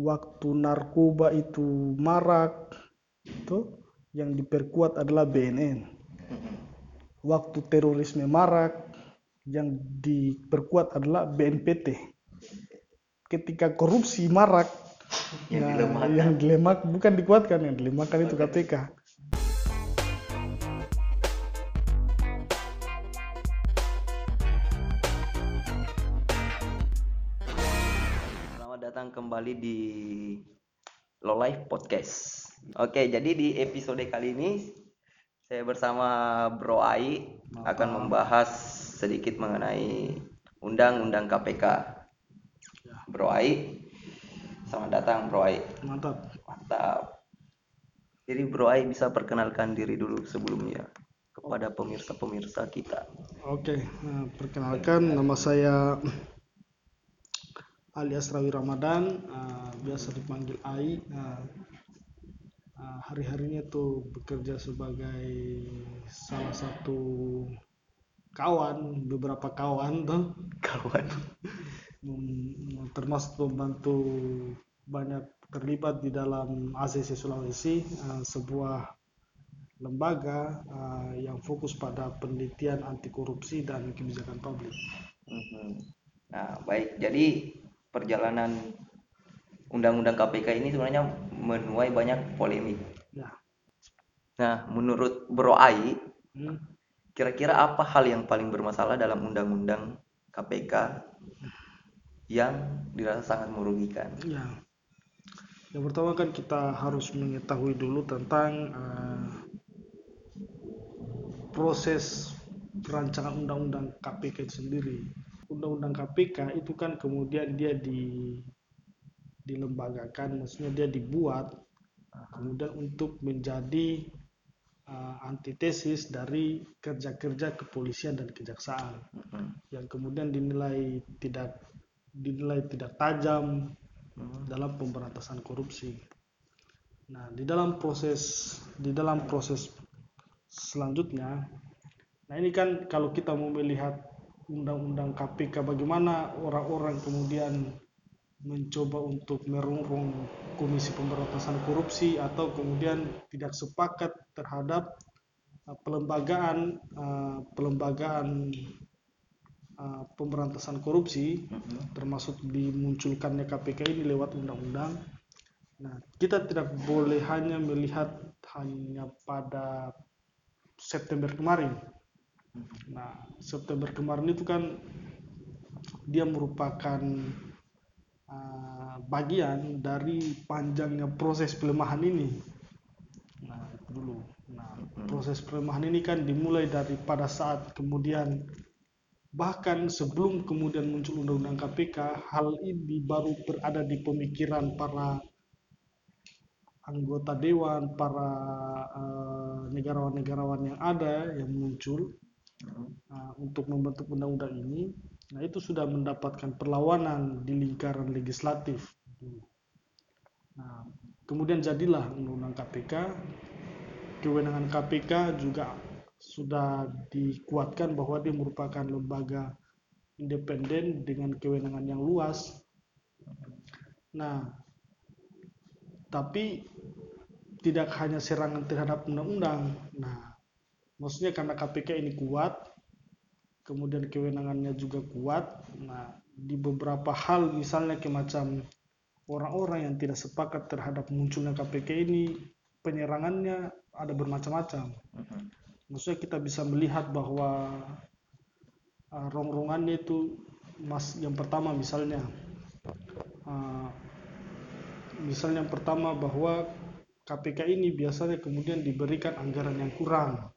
waktu narkoba itu marak itu yang diperkuat adalah BNN waktu terorisme marak yang diperkuat adalah BNPT ketika korupsi marak Yang nah, dilemahkan. yang dilemak bukan dikuatkan yang dilemahkan itu KPK kembali di Low Life Podcast. Oke, jadi di episode kali ini saya bersama Bro Ai akan membahas sedikit mengenai Undang-Undang KPK. Ya. Bro Ai, selamat datang Bro Ai. mantap Mantap. Jadi Bro Ai bisa perkenalkan diri dulu sebelumnya kepada pemirsa-pemirsa kita. Oke, nah, perkenalkan nama saya Ali Asrawi Ramadan, uh, biasa dipanggil Ai. Nah, uh, hari-harinya tuh bekerja sebagai salah satu kawan, beberapa kawan tuh, Kawan. termasuk membantu banyak terlibat di dalam ACC Sulawesi, uh, sebuah lembaga uh, yang fokus pada penelitian anti korupsi dan kebijakan publik. Mhm. Nah, baik. Jadi perjalanan Undang-Undang KPK ini sebenarnya menuai banyak polemik. Ya, Nah, menurut Bro Ai, hmm, kira-kira apa hal yang paling bermasalah dalam Undang-Undang KPK yang dirasa sangat merugikan? ya. Yang pertama kan kita harus mengetahui dulu tentang uh, proses perancangan undang-undang KPK itu sendiri. Undang-undang KPK itu kan kemudian dia di dilembagakan, maksudnya dia dibuat kemudian untuk menjadi uh, antitesis dari kerja-kerja kepolisian dan kejaksaan Mhm. yang kemudian dinilai tidak dinilai tidak tajam dalam pemberantasan korupsi. Nah, di dalam proses di dalam proses selanjutnya, nah ini kan kalau kita mau melihat undang-undang KPK bagaimana orang-orang kemudian mencoba untuk merongrong Komisi Pemberantasan Korupsi atau kemudian tidak sepakat terhadap uh, pelembagaan uh, pelembagaan uh, pemberantasan korupsi Mhm. termasuk dimunculkannya KPK ini lewat undang-undang. Nah, kita tidak boleh hanya melihat hanya pada September kemarin. Nah, September kemarin itu kan dia merupakan uh, bagian dari panjangnya proses pelemahan ini. Nah, itu dulu. Nah, proses pelemahan ini kan dimulai dari pada saat kemudian bahkan sebelum kemudian muncul undang-undang KPK, hal ini baru berada di pemikiran para anggota dewan, para eh, negarawan-negarawan yang ada yang muncul Nah, untuk membentuk undang-undang ini. Nah, itu sudah mendapatkan perlawanan di lingkaran legislatif. Nah, kemudian jadilah undang-undang KPK. Kewenangan KPK juga sudah dikuatkan bahwa dia merupakan lembaga independen dengan kewenangan yang luas. Nah, tapi tidak hanya serangan terhadap undang-undang. Nah, maksudnya karena KPK ini kuat, kemudian kewenangannya juga kuat. Nah, di beberapa hal misalnya kemacam orang-orang yang tidak sepakat terhadap munculnya KPK ini, penyerangannya ada bermacam-macam. Mhm. Maksudnya kita bisa melihat bahwa uh, rongrongannya itu mas yang pertama misalnya uh, misalnya yang pertama bahwa KPK ini biasanya kemudian diberikan anggaran yang kurang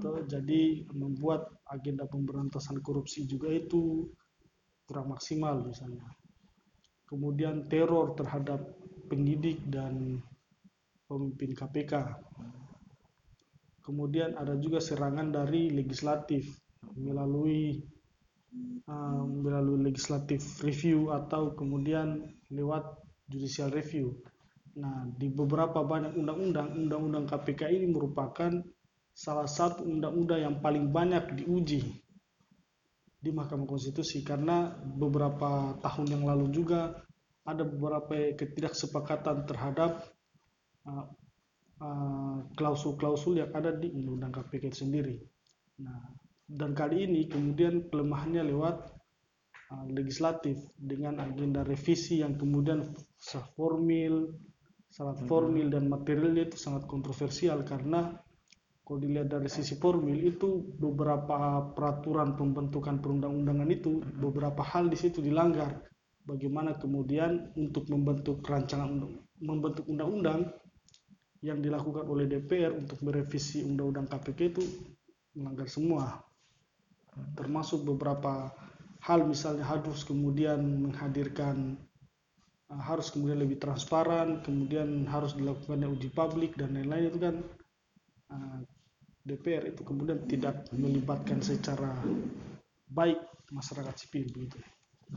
Tuh, jadi membuat agenda pemberantasan korupsi juga itu kurang maksimal misalnya kemudian teror terhadap penyidik dan pemimpin KPK kemudian ada juga serangan dari legislatif melalui uh, melalui legislative review atau kemudian lewat judicial review. Nah, di beberapa banyak undang-undang, undang-undang KPK ini merupakan salah satu undang-undang yang paling banyak diuji di Mahkamah Konstitusi karena beberapa tahun yang lalu juga ada beberapa ketidaksepakatan terhadap uh, uh, klausul-klausul yang ada di Undang-Undang KPK itu sendiri. Nah, dan kali ini kemudian kelemahannya lewat uh, legislatif dengan agenda revisi yang kemudian formil, sangat hmm. formil dan materialnya itu sangat kontroversial karena kalau dilihat dari sisi formil itu beberapa peraturan pembentukan perundang-undangan itu beberapa hal di situ dilanggar. Bagaimana kemudian untuk membentuk rancangan membentuk undang-undang yang dilakukan oleh DPR untuk merevisi undang-undang KPK itu melanggar semua. Termasuk beberapa hal misalnya harus kemudian menghadirkan uh, harus kemudian lebih transparan kemudian harus dilakukan uji publik dan lain-lain itu kan uh, DPR itu kemudian tidak melibatkan secara baik masyarakat sipil begitu.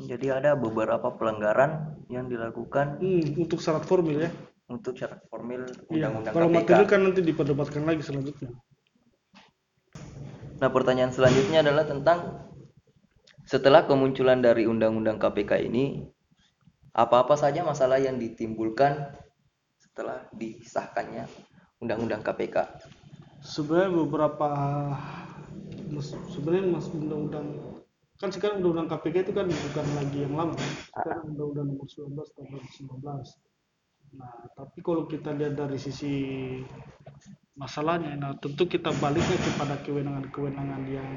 Jadi ada beberapa pelanggaran yang dilakukan hmm, untuk syarat formil ya. Untuk syarat formil iya, undang-undang ya, Kalau kan nanti diperdebatkan lagi selanjutnya. Nah, pertanyaan selanjutnya adalah tentang setelah kemunculan dari undang-undang KPK ini, apa-apa saja masalah yang ditimbulkan setelah disahkannya undang-undang KPK? Sebenarnya beberapa sebenarnya mas undang-undang kan sekarang undang-undang KPK itu kan bukan lagi yang lama kan? sekarang undang-undang nomor 19 tahun 2019 nah tapi kalau kita lihat dari sisi masalahnya nah tentu kita baliknya kepada kewenangan-kewenangan yang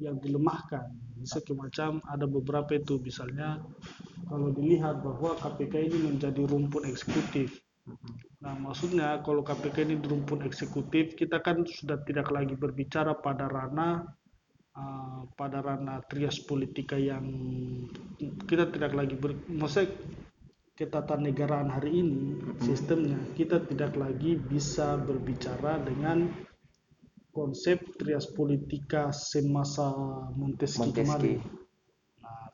yang dilemahkan. Bisa macam ada beberapa itu misalnya kalau dilihat bahwa KPK ini menjadi rumpun eksekutif Nah, maksudnya kalau KPK ini rumpun eksekutif, kita kan sudah tidak lagi berbicara pada ranah uh, pada ranah trias politika yang kita tidak lagi ber, maksudnya ketatanegaraan hari ini sistemnya kita tidak lagi bisa berbicara dengan konsep trias politika semasa Montesquieu, Montesquieu. kemarin.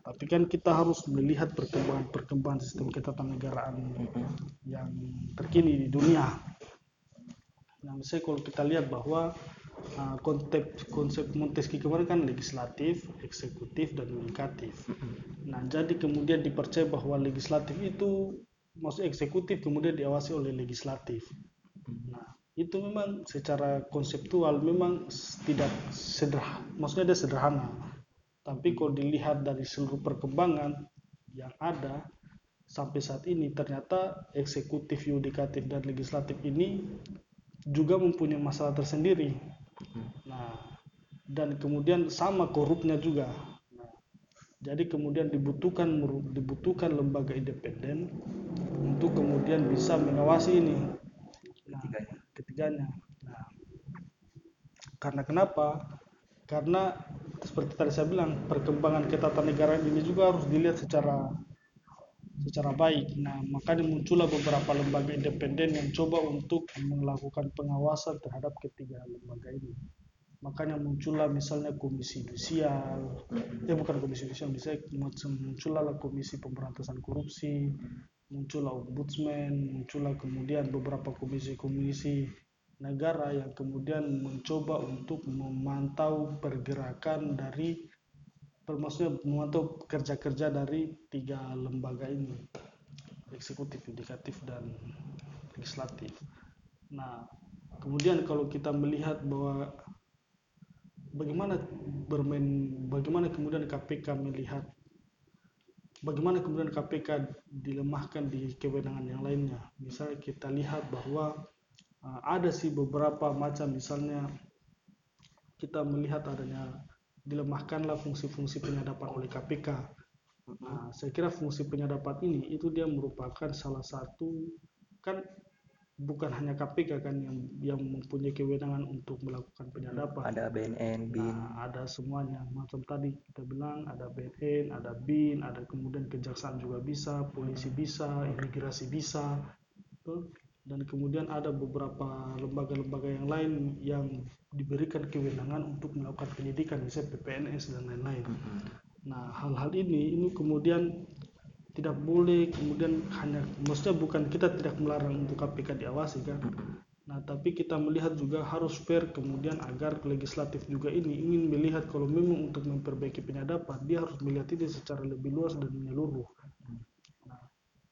Tapi kan kita harus melihat perkembangan-perkembangan sistem ketatanegaraan yang terkini di dunia. Nah, misalnya kalau kita lihat bahwa uh, konsep konsep Montesquieu kemarin kan legislatif, eksekutif dan yudikatif. Nah, jadi kemudian dipercaya bahwa legislatif itu maksud eksekutif kemudian diawasi oleh legislatif. Nah, itu memang secara konseptual memang tidak sederhana, maksudnya dia sederhana. Tapi kalau dilihat dari seluruh perkembangan yang ada sampai saat ini ternyata eksekutif, yudikatif dan legislatif ini juga mempunyai masalah tersendiri Nah, dan kemudian sama korupnya juga. Nah, jadi kemudian dibutuhkan dibutuhkan lembaga independen untuk kemudian bisa mengawasi ini. Nah, ketiganya. Nah, karena kenapa? Karena seperti tadi saya bilang perkembangan ketatanegaraan ini juga harus dilihat secara secara baik. Nah, makanya muncullah beberapa lembaga independen yang coba untuk melakukan pengawasan terhadap ketiga lembaga ini. Makanya muncullah misalnya komisi judisial, ya bukan komisi judisial, misalnya muncullah komisi pemberantasan korupsi, muncullah ombudsman, muncullah kemudian beberapa komisi-komisi negara yang kemudian mencoba untuk memantau pergerakan dari maksudnya memantau kerja-kerja dari tiga lembaga ini eksekutif, yudikatif dan legislatif. Nah, kemudian kalau kita melihat bahwa bagaimana bermain, bagaimana kemudian KPK melihat, bagaimana kemudian KPK dilemahkan di kewenangan yang lainnya. Misalnya kita lihat bahwa ada sih beberapa macam, misalnya kita melihat adanya dilemahkanlah fungsi-fungsi penyadapan oleh KPK. Nah, saya kira fungsi penyadapan ini itu dia merupakan salah satu kan bukan hanya KPK kan yang yang mempunyai kewenangan untuk melakukan penyadapan. Ada BNN, BIN. Nah, ada semuanya. Macam tadi kita bilang ada BNN, ada BIN, ada kemudian kejaksaan juga bisa, polisi bisa, imigrasi bisa. Dan kemudian ada beberapa lembaga-lembaga yang lain yang diberikan kewenangan untuk melakukan penyidikan misalnya PPNS dan lain-lain. Mm-hmm. Nah hal-hal ini ini kemudian tidak boleh kemudian hanya maksudnya bukan kita tidak melarang untuk KPK diawasi kan. Mm-hmm. Nah tapi kita melihat juga harus fair kemudian agar legislatif juga ini ingin melihat kalau memang untuk memperbaiki penyadapan dia harus melihat ini secara lebih luas dan menyeluruh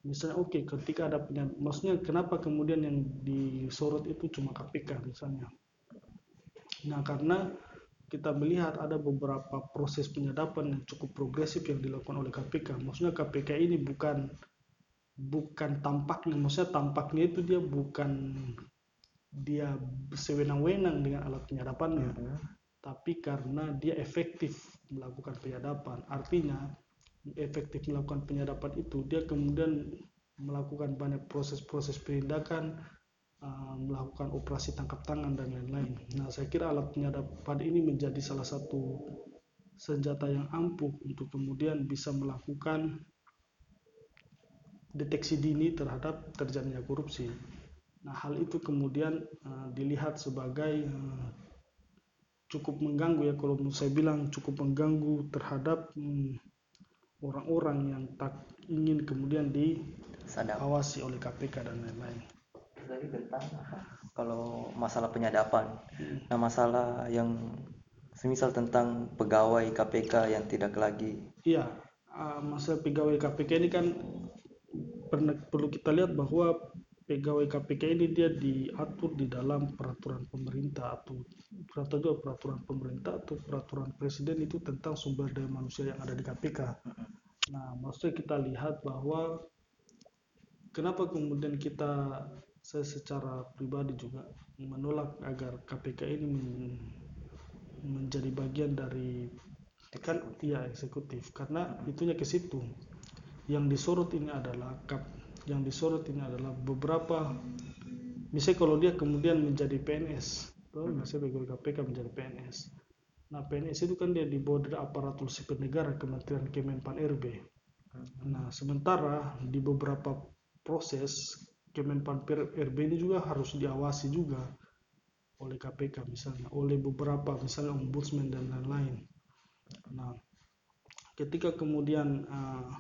misalnya oke ketika ada penyadapan maksudnya kenapa kemudian yang disorot itu cuma KPK misalnya? Nah karena kita melihat ada beberapa proses penyadapan yang cukup progresif yang dilakukan oleh KPK maksudnya KPK ini bukan bukan tampaknya maksudnya tampaknya itu dia bukan dia sewenang-wenang dengan alat penyadapannya. Mhm. tapi karena dia efektif melakukan penyadapan. Artinya efektif melakukan penyadapan itu dia kemudian melakukan banyak proses-proses penindakan uh, melakukan operasi tangkap tangan dan lain-lain. Nah saya kira alat penyadapan ini menjadi salah satu senjata yang ampuh untuk kemudian bisa melakukan deteksi dini terhadap terjadinya korupsi. Nah, hal itu kemudian uh, dilihat sebagai uh, cukup mengganggu ya kalau saya bilang cukup mengganggu terhadap mm, orang-orang yang tak ingin kemudian diawasi oleh KPK dan lain-lain. dari tentang kalau masalah penyadapan. Nah masalah yang semisal tentang pegawai KPK yang tidak lagi. Iya, uh, masalah pegawai KPK ini kan pernah perlu kita lihat bahwa pegawai KPK ini dia diatur di dalam peraturan pemerintah atau atau juga peraturan pemerintah atau peraturan presiden itu tentang sumber daya manusia yang ada di KPK. Nah, maksudnya kita lihat bahwa kenapa kemudian kita saya secara pribadi juga menolak agar KPK ini men- menjadi bagian dari kan iya eksekutif karena itunya ke situ. Yang disorot ini adalah kap yang disorot ini adalah beberapa misalnya kalau dia kemudian menjadi PNS tuh misalnya pegawai KPK menjadi PNS nah PNS itu kan dia di bawah dari aparatur sipil negara Kementerian Kemenpan RB nah sementara di beberapa proses Kemenpan RB ini juga harus diawasi juga oleh KPK misalnya oleh beberapa misalnya ombudsman dan lain-lain. Nah ketika kemudian uh,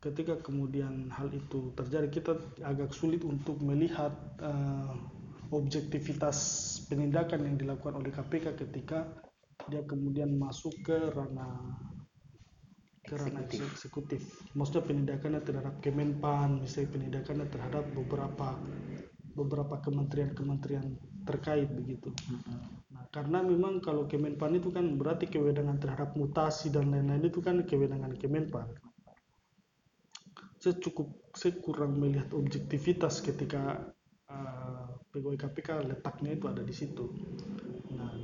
ketika kemudian hal itu terjadi kita agak sulit untuk melihat uh, objektivitas penindakan yang dilakukan oleh KPK ketika dia kemudian masuk ke ranah ke ranah Eksekutif. eksekutif. Maksudnya penindakannya terhadap Kemenpan, misalnya penindakannya terhadap beberapa beberapa kementerian-kementerian terkait begitu. Nah, karena memang kalau Kemenpan itu kan berarti kewenangan terhadap mutasi dan lain-lain itu kan kewenangan Kemenpan saya cukup saya kurang melihat objektivitas ketika uh, pegawai KPK letaknya itu ada di situ.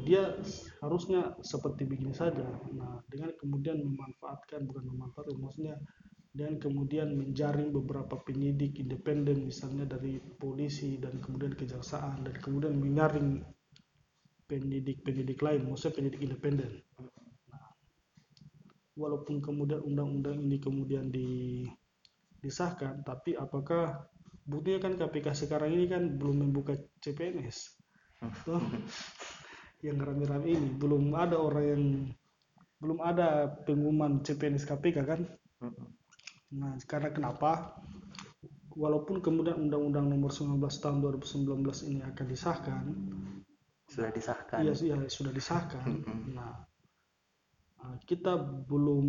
Dia harusnya seperti begini saja. Nah, dengan kemudian memanfaatkan bukan memanfaatkan maksudnya dan kemudian menjaring beberapa penyidik independen misalnya dari polisi dan kemudian kejaksaan dan kemudian menyaring penyidik-penyidik lain, maksudnya penyidik independen. Nah, walaupun kemudian undang-undang ini kemudian di disahkan, tapi apakah buktinya kan KPK sekarang ini kan belum membuka CPNS, yang rame-rame ini belum ada orang yang belum ada pengumuman CPNS KPK kan? Nah, karena kenapa? Walaupun kemudian Undang-Undang Nomor 19 Tahun 2019 ini akan disahkan, sudah disahkan iya iya, sudah disahkan. Nah, uh, kita belum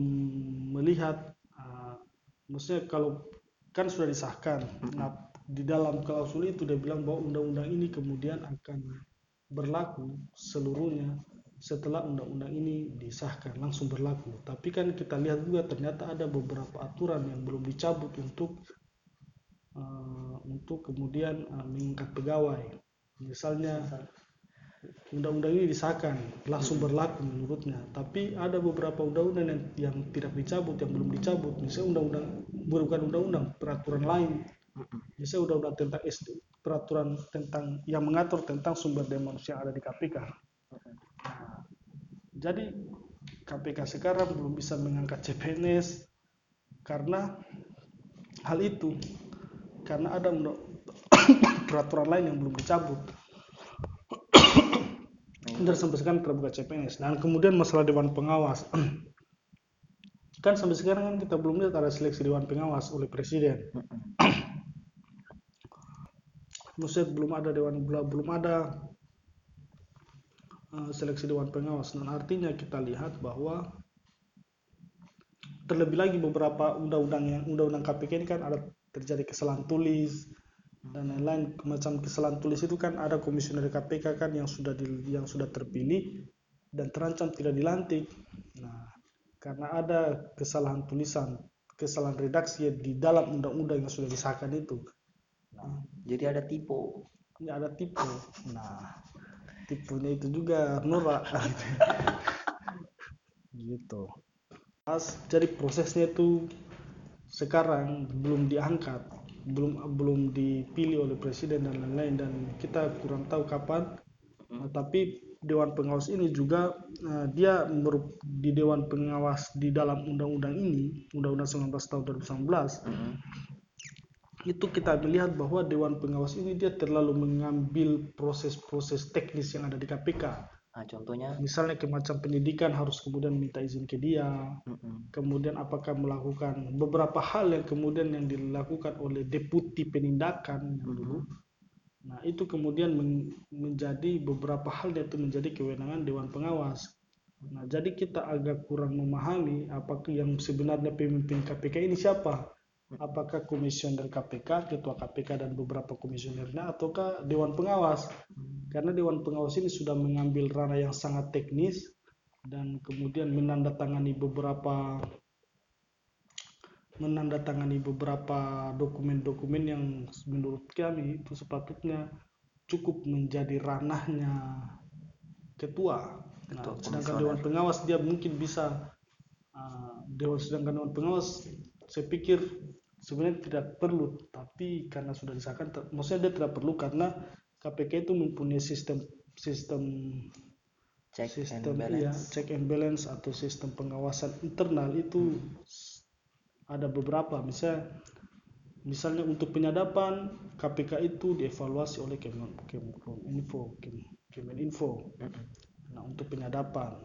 melihat, uh, maksudnya kalau kan sudah disahkan. Nah, di dalam klausul itu dia bilang bahwa undang-undang ini kemudian akan berlaku seluruhnya setelah undang-undang ini disahkan langsung berlaku. Tapi kan kita lihat juga ternyata ada beberapa aturan yang belum dicabut untuk uh, untuk kemudian uh, mengangkat pegawai. Misalnya undang-undang ini disahkan langsung berlaku menurutnya. Tapi ada beberapa undang-undang yang, yang tidak dicabut yang belum dicabut. Misalnya undang-undang bukan undang-undang peraturan lain. Misalnya undang-undang tentang SD peraturan tentang yang mengatur tentang sumber daya manusia yang ada di KPK Nah, jadi KPK sekarang belum bisa mengangkat CPNS karena hal itu. Karena ada peraturan lain yang belum dicabut. Dan sampai sekarang terbuka CPNS dan kemudian masalah dewan pengawas. Kan sampai sekarang kan kita belum lihat ada seleksi dewan pengawas oleh presiden maksudnya belum ada dewan belum ada uh, seleksi dewan pengawas dan artinya kita lihat bahwa terlebih lagi beberapa undang-undang yang undang-undang KPK ini kan ada terjadi kesalahan tulis dan lain-lain macam kesalahan tulis itu kan ada komisioner KPK kan yang sudah di, yang sudah terpilih dan terancam tidak dilantik. Nah, karena ada kesalahan tulisan, kesalahan redaksi di dalam undang-undang yang sudah disahkan itu. Nah, jadi ada tipu. Ya ada tipu. Nah, tipunya itu juga norak gitu. As, jadi prosesnya itu sekarang belum diangkat, belum belum dipilih oleh presiden dan lain-lain dan kita kurang tahu kapan. Nah, tapi Dewan Pengawas ini juga uh, dia di Dewan Pengawas di dalam undang-undang ini, Undang-Undang 19 tahun 2019, mm-hmm. Itu kita melihat bahwa Dewan Pengawas ini dia terlalu mengambil proses-proses teknis yang ada di KPK. Nah, contohnya? Misalnya ke macam penyidikan harus kemudian minta izin ke dia, mm-hmm. kemudian apakah melakukan beberapa hal yang kemudian yang dilakukan oleh deputi penindakan yang dulu, Nah, itu kemudian men menjadi beberapa hal itu menjadi kewenangan Dewan Pengawas. Nah, jadi kita agak kurang memahami apakah yang sebenarnya pemimpin KPK ini siapa? Apakah komisioner KPK, ketua KPK dan beberapa komisionernya ataukah Dewan Pengawas? Karena Dewan Pengawas ini sudah mengambil ranah yang sangat teknis dan kemudian menandatangani beberapa menandatangani beberapa dokumen-dokumen yang menurut kami itu sepatutnya cukup menjadi ranahnya ketua. Nah, sedangkan dewan pengawas dia mungkin bisa uh, dewan sedangkan dewan pengawas saya pikir sebenarnya tidak perlu tapi karena sudah disahkan maksudnya dia tidak perlu karena KPK itu mempunyai sistem sistem check sistem and ya check and balance atau sistem pengawasan internal itu hmm. ada beberapa. Misalnya misalnya untuk penyadapan KPK itu dievaluasi oleh Kemeninfo Kemeninfo nah untuk penyadapan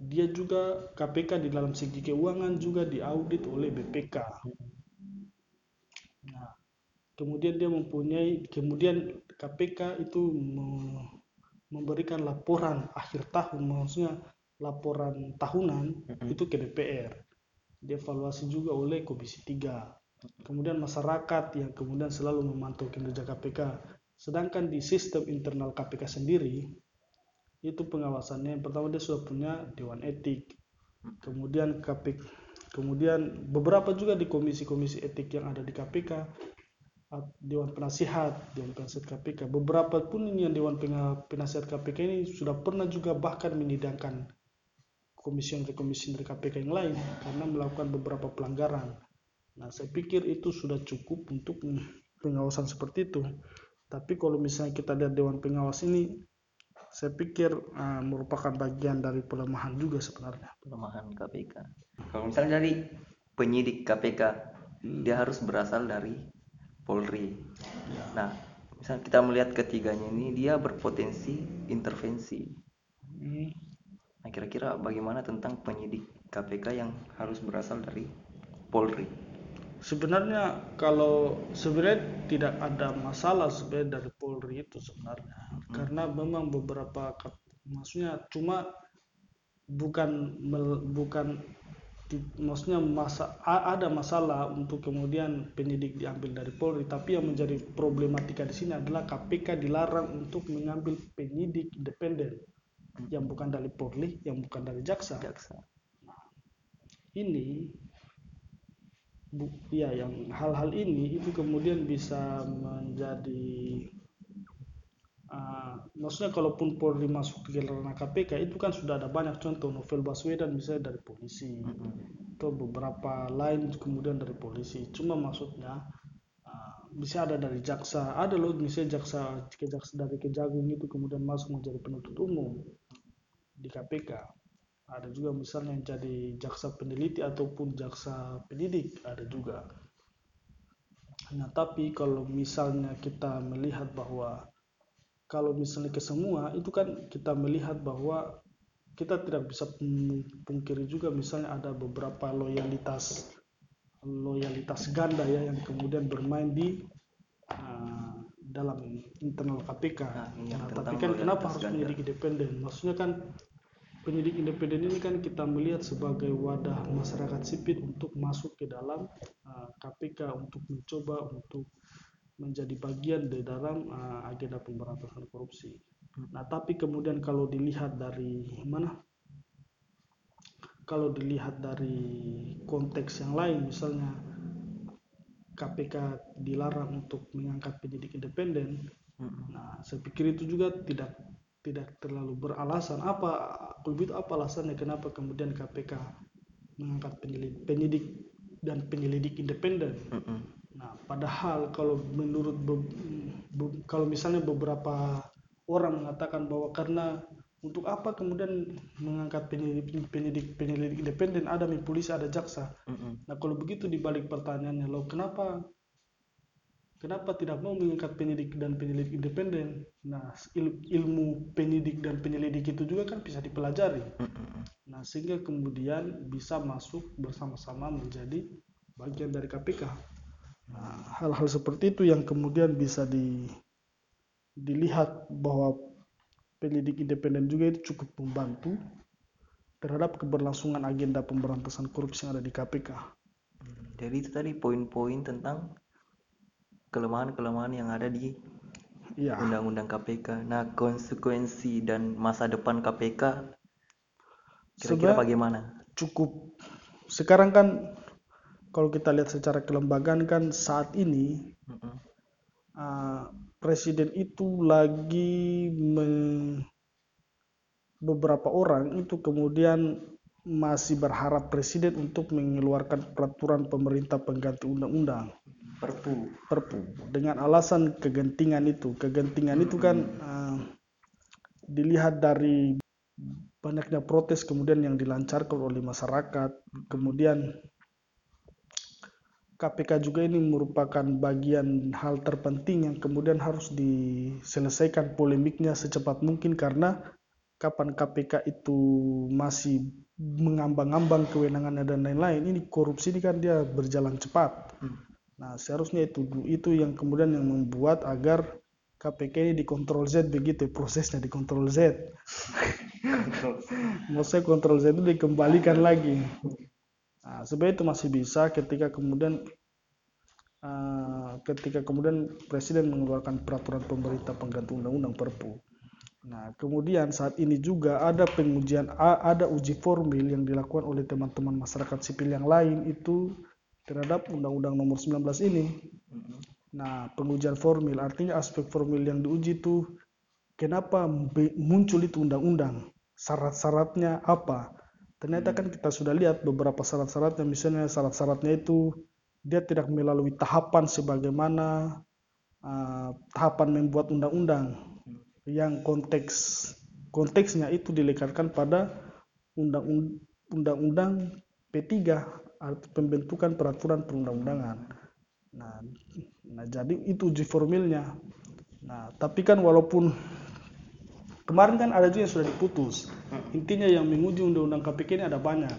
dia juga KPK di dalam segi keuangan juga diaudit oleh BPK nah kemudian dia mempunyai kemudian KPK itu memberikan laporan akhir tahun maksudnya laporan tahunan itu ke DPR dievaluasi juga oleh Komisi 3. Kemudian masyarakat yang kemudian selalu memantau kinerja KPK. Sedangkan di sistem internal KPK sendiri, itu pengawasannya yang pertama dia sudah punya Dewan Etik. Kemudian KPK, kemudian beberapa juga di komisi-komisi etik yang ada di KPK, Dewan Penasihat, Dewan Penasihat KPK. Beberapa pun yang Dewan Penasihat KPK ini sudah pernah juga bahkan menyidangkan komisioner-komisioner KPK yang lain karena melakukan beberapa pelanggaran. Nah, saya pikir itu sudah cukup untuk pengawasan seperti itu. Tapi kalau misalnya kita lihat Dewan Pengawas ini, saya pikir uh, merupakan bagian dari pelemahan juga sebenarnya. Pelemahan KPK. Kalau misalnya dari penyidik KPK, hmm. dia harus berasal dari Polri. Ya. Nah, misalnya kita melihat ketiganya ini, dia berpotensi intervensi. Hmm Nah, kira-kira bagaimana tentang penyidik KPK yang harus berasal dari Polri? Sebenarnya kalau sebenarnya tidak ada masalah sebenarnya dari Polri itu sebenarnya hmm. karena memang beberapa maksudnya cuma bukan bukan maksudnya masa ada masalah untuk kemudian penyidik diambil dari Polri tapi yang menjadi problematika di sini adalah KPK dilarang untuk mengambil penyidik independen yang bukan dari Polri, yang bukan dari jaksa. Jaksa. Nah, ini bu, ya yang hal-hal ini itu kemudian bisa menjadi uh, maksudnya kalaupun Polri masuk ke ranah KPK itu kan sudah ada banyak contoh novel Baswedan misalnya dari polisi mm-hmm. atau beberapa lain kemudian dari polisi cuma maksudnya uh, bisa ada dari jaksa ada loh misalnya jaksa kejaksa dari kejagung itu kemudian masuk menjadi penuntut umum di KPK. Ada juga misalnya yang jadi jaksa peneliti ataupun jaksa pendidik, ada juga. Nah, tapi kalau misalnya kita melihat bahwa kalau misalnya ke semua itu kan kita melihat bahwa kita tidak bisa pungkiri juga misalnya ada beberapa loyalitas loyalitas ganda ya yang kemudian bermain di uh, dalam internal KPK. Nah, nah tapi kan kenapa harus menjadi independen? Maksudnya kan penyidik independen ini kan kita melihat sebagai wadah masyarakat sipil untuk masuk ke dalam uh, KPK untuk mencoba untuk menjadi bagian di dalam uh, agenda pemberantasan korupsi. Nah, tapi kemudian kalau dilihat dari mana? Kalau dilihat dari konteks yang lain, misalnya KPK dilarang untuk mengangkat penyidik independen, nah saya pikir itu juga tidak tidak terlalu beralasan apa kalau itu apa alasannya kenapa kemudian KPK mengangkat penyelidik, penyidik dan penyelidik independen nah padahal kalau menurut be, be, kalau misalnya beberapa orang mengatakan bahwa karena untuk apa kemudian mengangkat penyelidik penyelidik penyelidik independen ada polisi ada jaksa nah kalau begitu dibalik pertanyaannya lo kenapa Kenapa tidak mau mengangkat penyidik dan penyelidik independen? Nah, il ilmu penyidik dan penyelidik itu juga kan bisa dipelajari. Nah, sehingga kemudian bisa masuk bersama-sama menjadi bagian dari KPK. Nah, hal-hal seperti itu yang kemudian bisa di, dilihat bahwa penyidik independen juga itu cukup membantu terhadap keberlangsungan agenda pemberantasan korupsi yang ada di KPK. Jadi itu tadi poin-poin tentang kelemahan-kelemahan yang ada di Iya. undang-undang KPK. Nah, konsekuensi dan masa depan KPK kira-kira bagaimana? cukup sekarang kan kalau kita lihat secara kelembagaan kan saat ini uh, presiden itu lagi beberapa orang itu kemudian masih berharap presiden untuk mengeluarkan peraturan pemerintah pengganti undang-undang. Perpu. perpu. Dengan alasan kegentingan itu. Kegentingan itu kan uh, dilihat dari banyaknya protes kemudian yang dilancarkan oleh masyarakat. Kemudian KPK juga ini merupakan bagian hal terpenting yang kemudian harus diselesaikan polemiknya secepat mungkin karena kapan KPK itu masih mengambang-ambang kewenangannya dan lain-lain ini korupsi ini kan dia berjalan cepat Nah, seharusnya itu itu yang kemudian yang membuat agar KPK ini dikontrol Z begitu prosesnya dikontrol Z. Maksudnya kontrol Z itu dikembalikan lagi. Nah, sebenarnya itu masih bisa ketika kemudian uh, ketika kemudian presiden mengeluarkan peraturan pemerintah pengganti undang-undang Perpu. Nah, kemudian saat ini juga ada pengujian ada uji formil yang dilakukan oleh teman-teman masyarakat sipil yang lain itu terhadap Undang-Undang Nomor 19 ini. Nah, pengujian formil artinya aspek formil yang diuji itu kenapa muncul itu undang-undang, syarat-syaratnya apa. Ternyata kan kita sudah lihat beberapa syarat-syaratnya, misalnya syarat-syaratnya itu dia tidak melalui tahapan sebagaimana uh, tahapan membuat undang-undang yang konteks konteksnya itu dilekatkan pada undang-undang P3 arti pembentukan peraturan perundang-undangan. Nah, nah jadi itu uji formilnya. Nah, tapi kan walaupun kemarin kan ada juga yang sudah diputus. Intinya yang menguji undang-undang KPK ini ada banyak.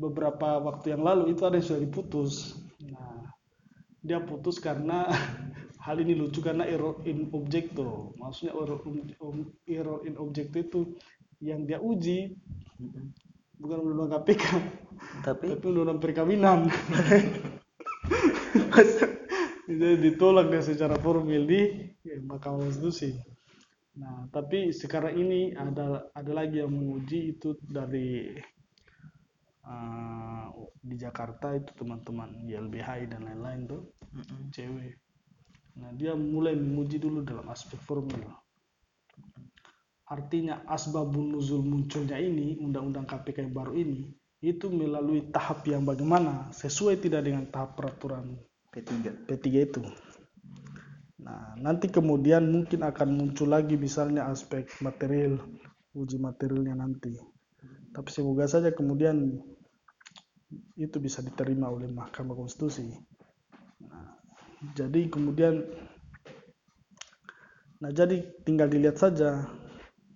Beberapa waktu yang lalu itu ada yang sudah diputus. Nah, dia putus karena hal ini lucu karena error in objecto. Maksudnya error, error in objecto itu yang dia uji bukan undang-undang KPK tapi tapi undang-undang perkawinan jadi ditolak dia secara formil di ya, Mahkamah Konstitusi nah tapi sekarang ini ada ada lagi yang menguji itu dari uh, di Jakarta itu teman-teman YLBHI dan lain-lain tuh Mm-mm. cewek nah dia mulai menguji dulu dalam aspek formil artinya asbabun nuzul munculnya ini undang-undang KPK yang baru ini itu melalui tahap yang bagaimana sesuai tidak dengan tahap peraturan P3. P3 itu. Nah, nanti kemudian mungkin akan muncul lagi misalnya aspek material, uji materialnya nanti. Tapi semoga saja kemudian itu bisa diterima oleh Mahkamah Konstitusi. Nah, jadi kemudian nah jadi tinggal dilihat saja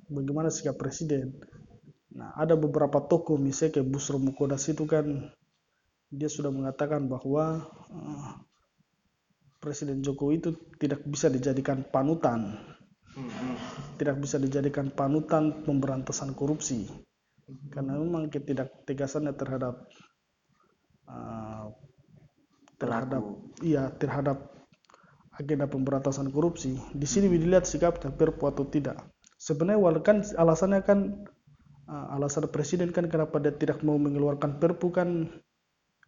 bagaimana sikap presiden. Nah, ada beberapa tokoh misalnya kayak Busro Mukodas itu kan dia sudah mengatakan bahwa uh, Presiden Jokowi itu tidak bisa dijadikan panutan, tidak bisa dijadikan panutan pemberantasan korupsi. karena memang ketidaktegasannya terhadap uh, terhadap Pelaku. iya terhadap agenda pemberantasan korupsi. Di sini dilihat sikapnya perpu atau tidak. Sebenarnya walaupun alasannya kan uh, alasan presiden kan kenapa dia tidak mau mengeluarkan perpu kan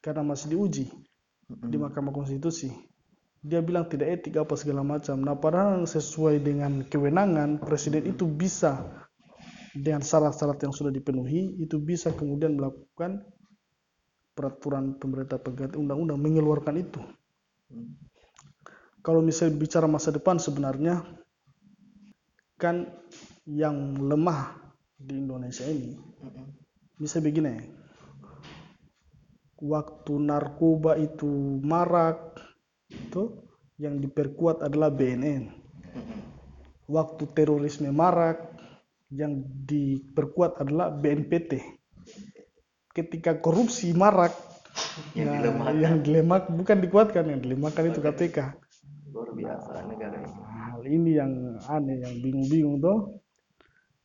karena masih diuji di Mahkamah Konstitusi dia bilang tidak etik apa segala macam nah padahal sesuai dengan kewenangan presiden itu bisa dengan syarat-syarat yang sudah dipenuhi itu bisa kemudian melakukan peraturan pemerintah pengganti undang-undang mengeluarkan itu. Kalau misalnya bicara masa depan sebenarnya kan yang lemah di Indonesia ini bisa begini waktu narkoba itu marak itu yang diperkuat adalah BNN waktu terorisme marak yang diperkuat adalah BNPT ketika korupsi marak Yang nah, dilemahkan. yang dilemak bukan dikuatkan yang dilemahkan itu KPK luar biasa negara ini. Hal ini yang aneh yang bingung-bingung tuh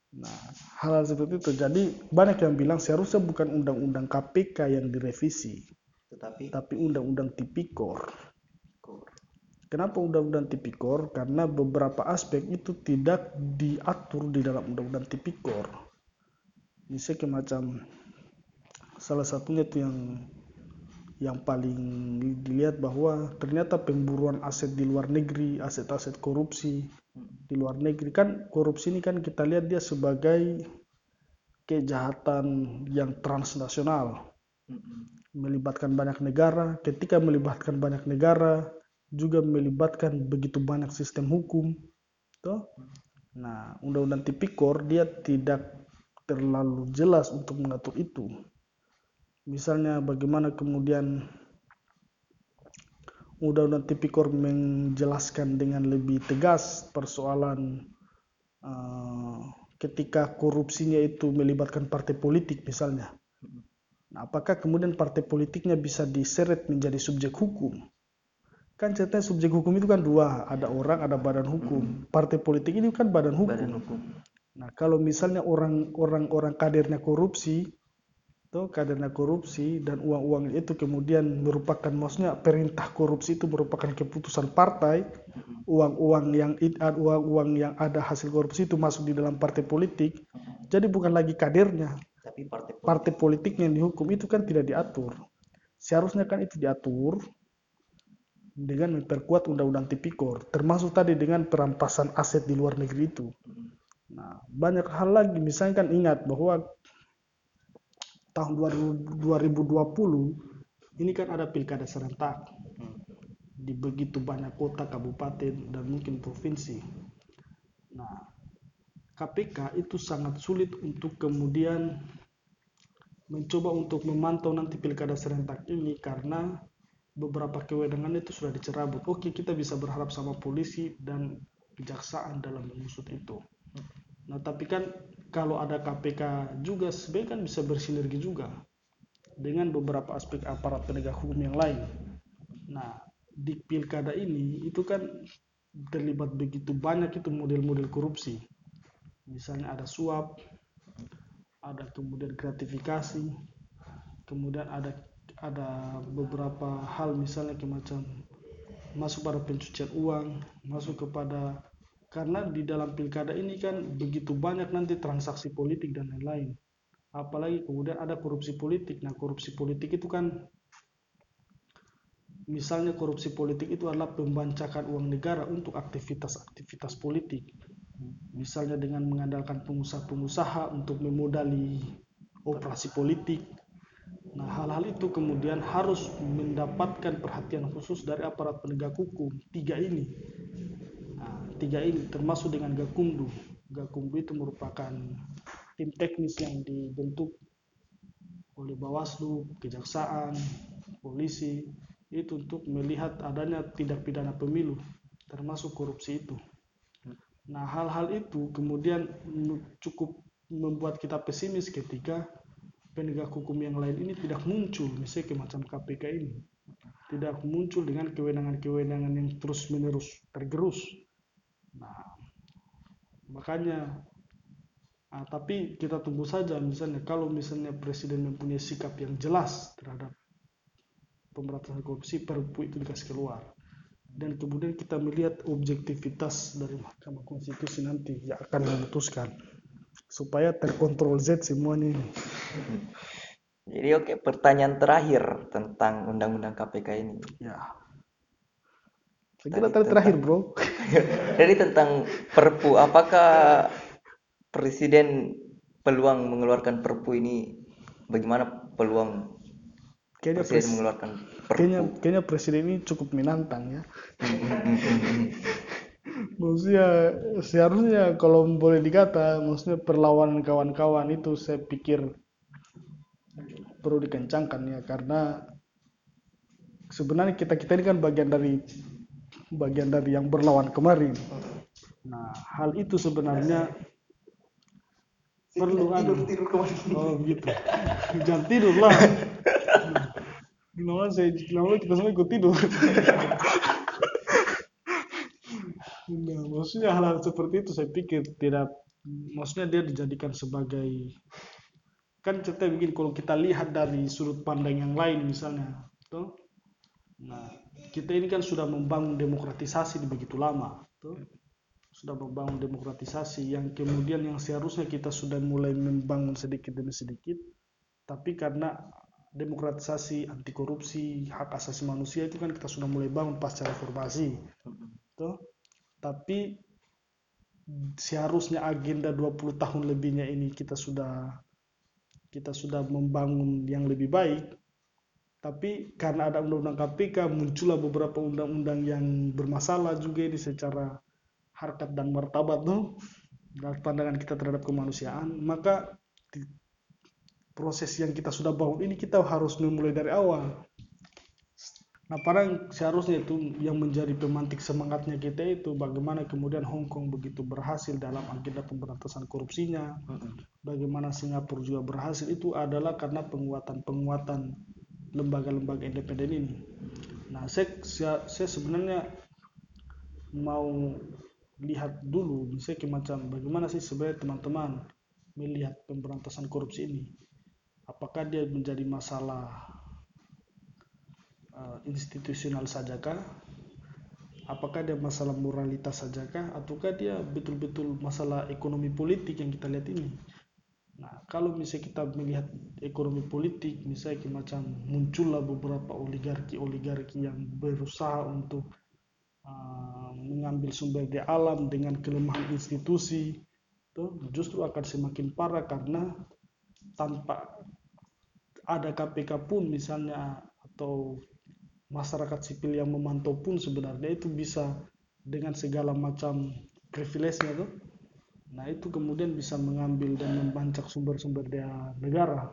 nah hal, hal seperti itu. Jadi banyak yang bilang seharusnya bukan undang-undang KPK yang direvisi tetapi tapi undang-undang tipikor. kor kenapa undang-undang tipikor? Karena beberapa aspek itu tidak diatur di dalam undang-undang tipikor. Misalnya macam salah satunya itu yang yang paling dilihat bahwa ternyata pemburuan aset di luar negeri, aset-aset korupsi di luar negeri. Kan korupsi ini kan kita lihat dia sebagai kejahatan yang transnasional. Melibatkan banyak negara. Ketika melibatkan banyak negara juga melibatkan begitu banyak sistem hukum. Toh? Nah, undang-undang tipikor dia tidak terlalu jelas untuk mengatur itu. Misalnya bagaimana kemudian undang-undang tipikor menjelaskan dengan lebih tegas persoalan uh, ketika korupsinya itu melibatkan partai politik misalnya. Nah, apakah kemudian partai politiknya bisa diseret menjadi subjek hukum? Kan ceritanya subjek hukum itu kan dua, ada orang, ada badan hukum. Partai politik ini kan badan hukum. badan hukum Nah, kalau misalnya orang orang orang kadernya korupsi, tuh kadernya korupsi dan uang-uang itu kemudian merupakan maksudnya perintah korupsi itu merupakan keputusan partai, uang-uang yang it- ad- uang-uang yang ada hasil korupsi itu masuk di dalam partai politik, jadi bukan lagi kadernya, tapi partai politik partai politiknya yang dihukum itu kan tidak diatur. Seharusnya kan itu diatur dengan memperkuat undang-undang tipikor, termasuk tadi dengan perampasan aset di luar negeri itu. Nah, banyak hal lagi. Misalnya kan ingat bahwa tahun 2000 2020 ini kan ada pilkada serentak di begitu banyak kota, kabupaten, dan mungkin provinsi. Nah, KPK itu sangat sulit untuk kemudian mencoba untuk memantau nanti pilkada serentak ini karena beberapa kewenangan itu sudah dicerabut. Oke, kita bisa berharap sama polisi dan kejaksaan dalam mengusut itu. Nah, tapi kan kalau ada KPK juga sebenarnya kan bisa bersinergi juga dengan beberapa aspek aparat penegak hukum yang lain. Nah, di pilkada ini itu kan terlibat begitu banyak itu model-model korupsi. Misalnya ada suap, ada kemudian gratifikasi, kemudian ada ada beberapa hal misalnya kayak macam masuk pada pencucian uang, masuk kepada karena di dalam pilkada ini kan begitu banyak nanti transaksi politik dan lain-lain. Apalagi kemudian ada korupsi politik. Nah, korupsi politik itu kan misalnya korupsi politik itu adalah pembancakan uang negara untuk aktivitas-aktivitas politik. Misalnya dengan mengandalkan pengusaha-pengusaha untuk memodali operasi politik. Nah, hal-hal itu kemudian harus mendapatkan perhatian khusus dari aparat penegak hukum. Tiga ini. Nah, tiga ini termasuk dengan Gakumdu. Gakumdu itu merupakan tim teknis yang dibentuk oleh Bawaslu, Kejaksaan, polisi itu untuk melihat adanya tindak pidana pemilu termasuk korupsi itu. Nah, hal-hal itu kemudian cukup membuat kita pesimis ketika penegak hukum yang lain ini tidak muncul, misalnya macam KPK ini. Tidak muncul dengan kewenangan-kewenangan yang terus-menerus tergerus. Nah, makanya Nah, tapi kita tunggu saja misalnya kalau misalnya presiden mempunyai sikap yang jelas terhadap pemberantasan korupsi perpu itu dikasih keluar dan kemudian kita melihat objektivitas dari Mahkamah Konstitusi nanti yang akan memutuskan supaya terkontrol Z semuanya ini. Jadi oke pertanyaan terakhir tentang undang-undang KPK ini. Ya. Saya kira terakhir bro. Jadi tentang Perpu, apakah Presiden peluang mengeluarkan Perpu ini bagaimana peluang Kayaknya Presiden pres- mengeluarkan Perpu? kayaknya kayaknya presiden ini cukup menantang ya. Maksudnya seharusnya kalau boleh dikata maksudnya perlawanan kawan-kawan itu saya pikir perlu dikencangkan ya karena sebenarnya kita kita ini kan bagian dari bagian dari yang berlawan kemarin. Nah hal itu sebenarnya perlu ada oh gitu. Jangan tidur lah. Kenapa saya kenapa kita semua ikut tidur Nah, maksudnya hal-hal seperti itu saya pikir tidak maksudnya dia dijadikan sebagai kan cerita begini kalau kita lihat dari sudut pandang yang lain misalnya tuh nah kita ini kan sudah membangun demokratisasi begitu lama tuh sudah membangun demokratisasi yang kemudian yang seharusnya kita sudah mulai membangun sedikit demi sedikit tapi karena demokratisasi anti korupsi hak asasi manusia itu kan kita sudah mulai bangun pasca reformasi tuh tapi seharusnya agenda 20 tahun lebihnya ini kita sudah kita sudah membangun yang lebih baik. Tapi karena ada undang-undang KPK muncullah beberapa undang-undang yang bermasalah juga ini secara harkat dan martabat tuh dan pandangan kita terhadap kemanusiaan. Maka di proses yang kita sudah bangun ini kita harus memulai dari awal Nah, padahal seharusnya itu yang menjadi pemantik semangatnya kita itu bagaimana kemudian Hong Kong begitu berhasil dalam agenda pemberantasan korupsinya, bagaimana Singapura juga berhasil itu adalah karena penguatan-penguatan lembaga-lembaga independen ini. Nah, saya, saya, saya sebenarnya mau lihat dulu, misalnya macam bagaimana sih sebenarnya teman-teman melihat pemberantasan korupsi ini. Apakah dia menjadi masalah uh, institusional sajakah? Apakah dia masalah moralitas sajakah? Ataukah dia betul-betul masalah ekonomi politik yang kita lihat ini? Nah, kalau misalnya kita melihat ekonomi politik, misalnya macam muncullah beberapa oligarki-oligarki yang berusaha untuk uh, mengambil sumber daya alam dengan kelemahan institusi, itu justru akan semakin parah karena tanpa ada KPK pun misalnya atau masyarakat sipil yang memantau pun sebenarnya itu bisa dengan segala macam privilege-nya tuh. Nah, itu kemudian bisa mengambil dan membancak sumber-sumber daya negara,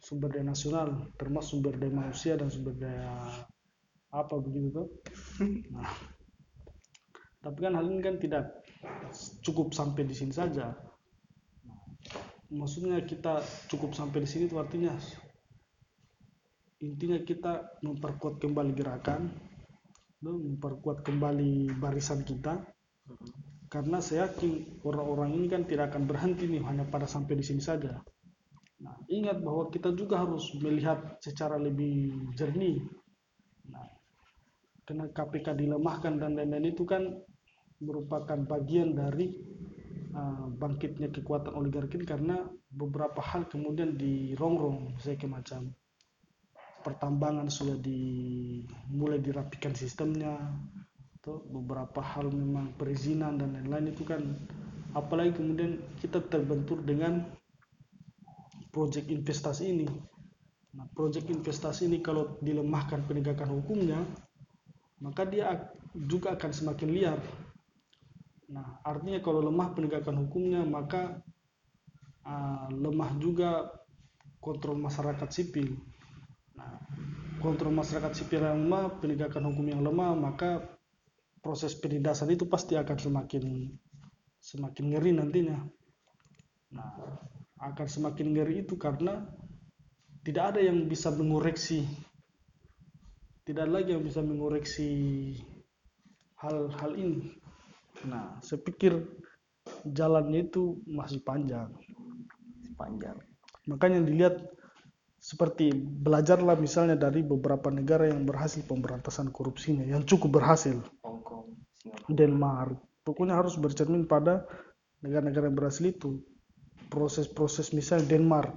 sumber daya nasional, termasuk sumber daya manusia dan sumber daya apa begitu tuh. Nah, tapi kan hal ini kan tidak cukup sampai di sini saja. Nah, maksudnya kita cukup sampai di sini itu artinya intinya kita memperkuat kembali gerakan memperkuat kembali barisan kita. Karena saya yakin orang-orang ini kan tidak akan berhenti nih hanya pada sampai di sini saja. Nah ingat bahwa kita juga harus melihat secara lebih jernih. Nah karena KPK dilemahkan dan lain-lain itu kan merupakan bagian dari uh, bangkitnya kekuatan oligarki karena beberapa hal kemudian dirongrong saya macam pertambangan sudah dimulai dirapikan sistemnya. Atau beberapa hal memang perizinan dan lain-lain itu kan. Apalagi kemudian kita terbentur dengan proyek investasi ini. Nah proyek investasi ini kalau dilemahkan penegakan hukumnya maka dia juga akan semakin liar. Nah artinya kalau lemah penegakan hukumnya maka uh, lemah juga kontrol masyarakat sipil Nah, kontrol masyarakat sipil yang lemah, penegakan hukum yang lemah, maka proses penindasan itu pasti akan semakin semakin ngeri nantinya. Nah, akan semakin ngeri itu karena tidak ada yang bisa mengoreksi, tidak lagi yang bisa mengoreksi hal-hal ini. Nah, saya pikir jalannya itu masih panjang panjang makanya dilihat seperti belajarlah misalnya dari beberapa negara yang berhasil pemberantasan korupsinya yang cukup berhasil. Denmark. Pokoknya harus bercermin pada negara-negara yang berhasil itu. Proses-proses misalnya Denmark.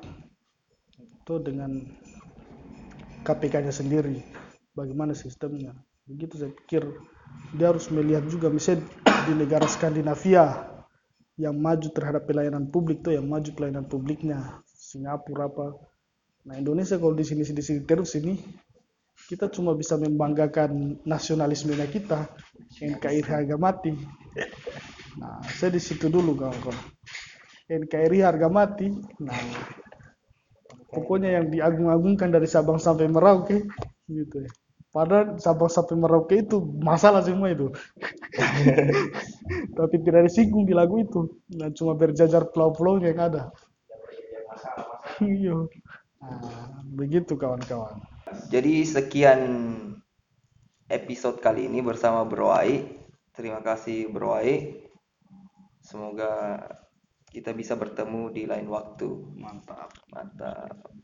Itu dengan KPK-nya sendiri. Bagaimana sistemnya? Begitu saya pikir. Dia harus melihat juga misalnya di negara Skandinavia yang maju terhadap pelayanan publik tuh yang maju pelayanan publiknya. Singapura apa nah Indonesia kalau di sini di sini terus ini kita cuma bisa membanggakan nasionalismenya kita NKRI harga mati. Nah saya di situ dulu kawan-kawan. NKRI harga mati. Nah pokoknya yang diagung-agungkan dari Sabang sampai Merauke gitu ya. Padahal Sabang sampai Merauke itu masalah semua itu. Tapi tidak disinggung di lagu itu. Nah cuma berjajar pulau-pulau yang ada. Iya nah, begitu kawan-kawan. Jadi sekian episode kali ini bersama Bro Ai. Terima kasih Bro Ai. Semoga kita bisa bertemu di lain waktu. Mantap. Mantap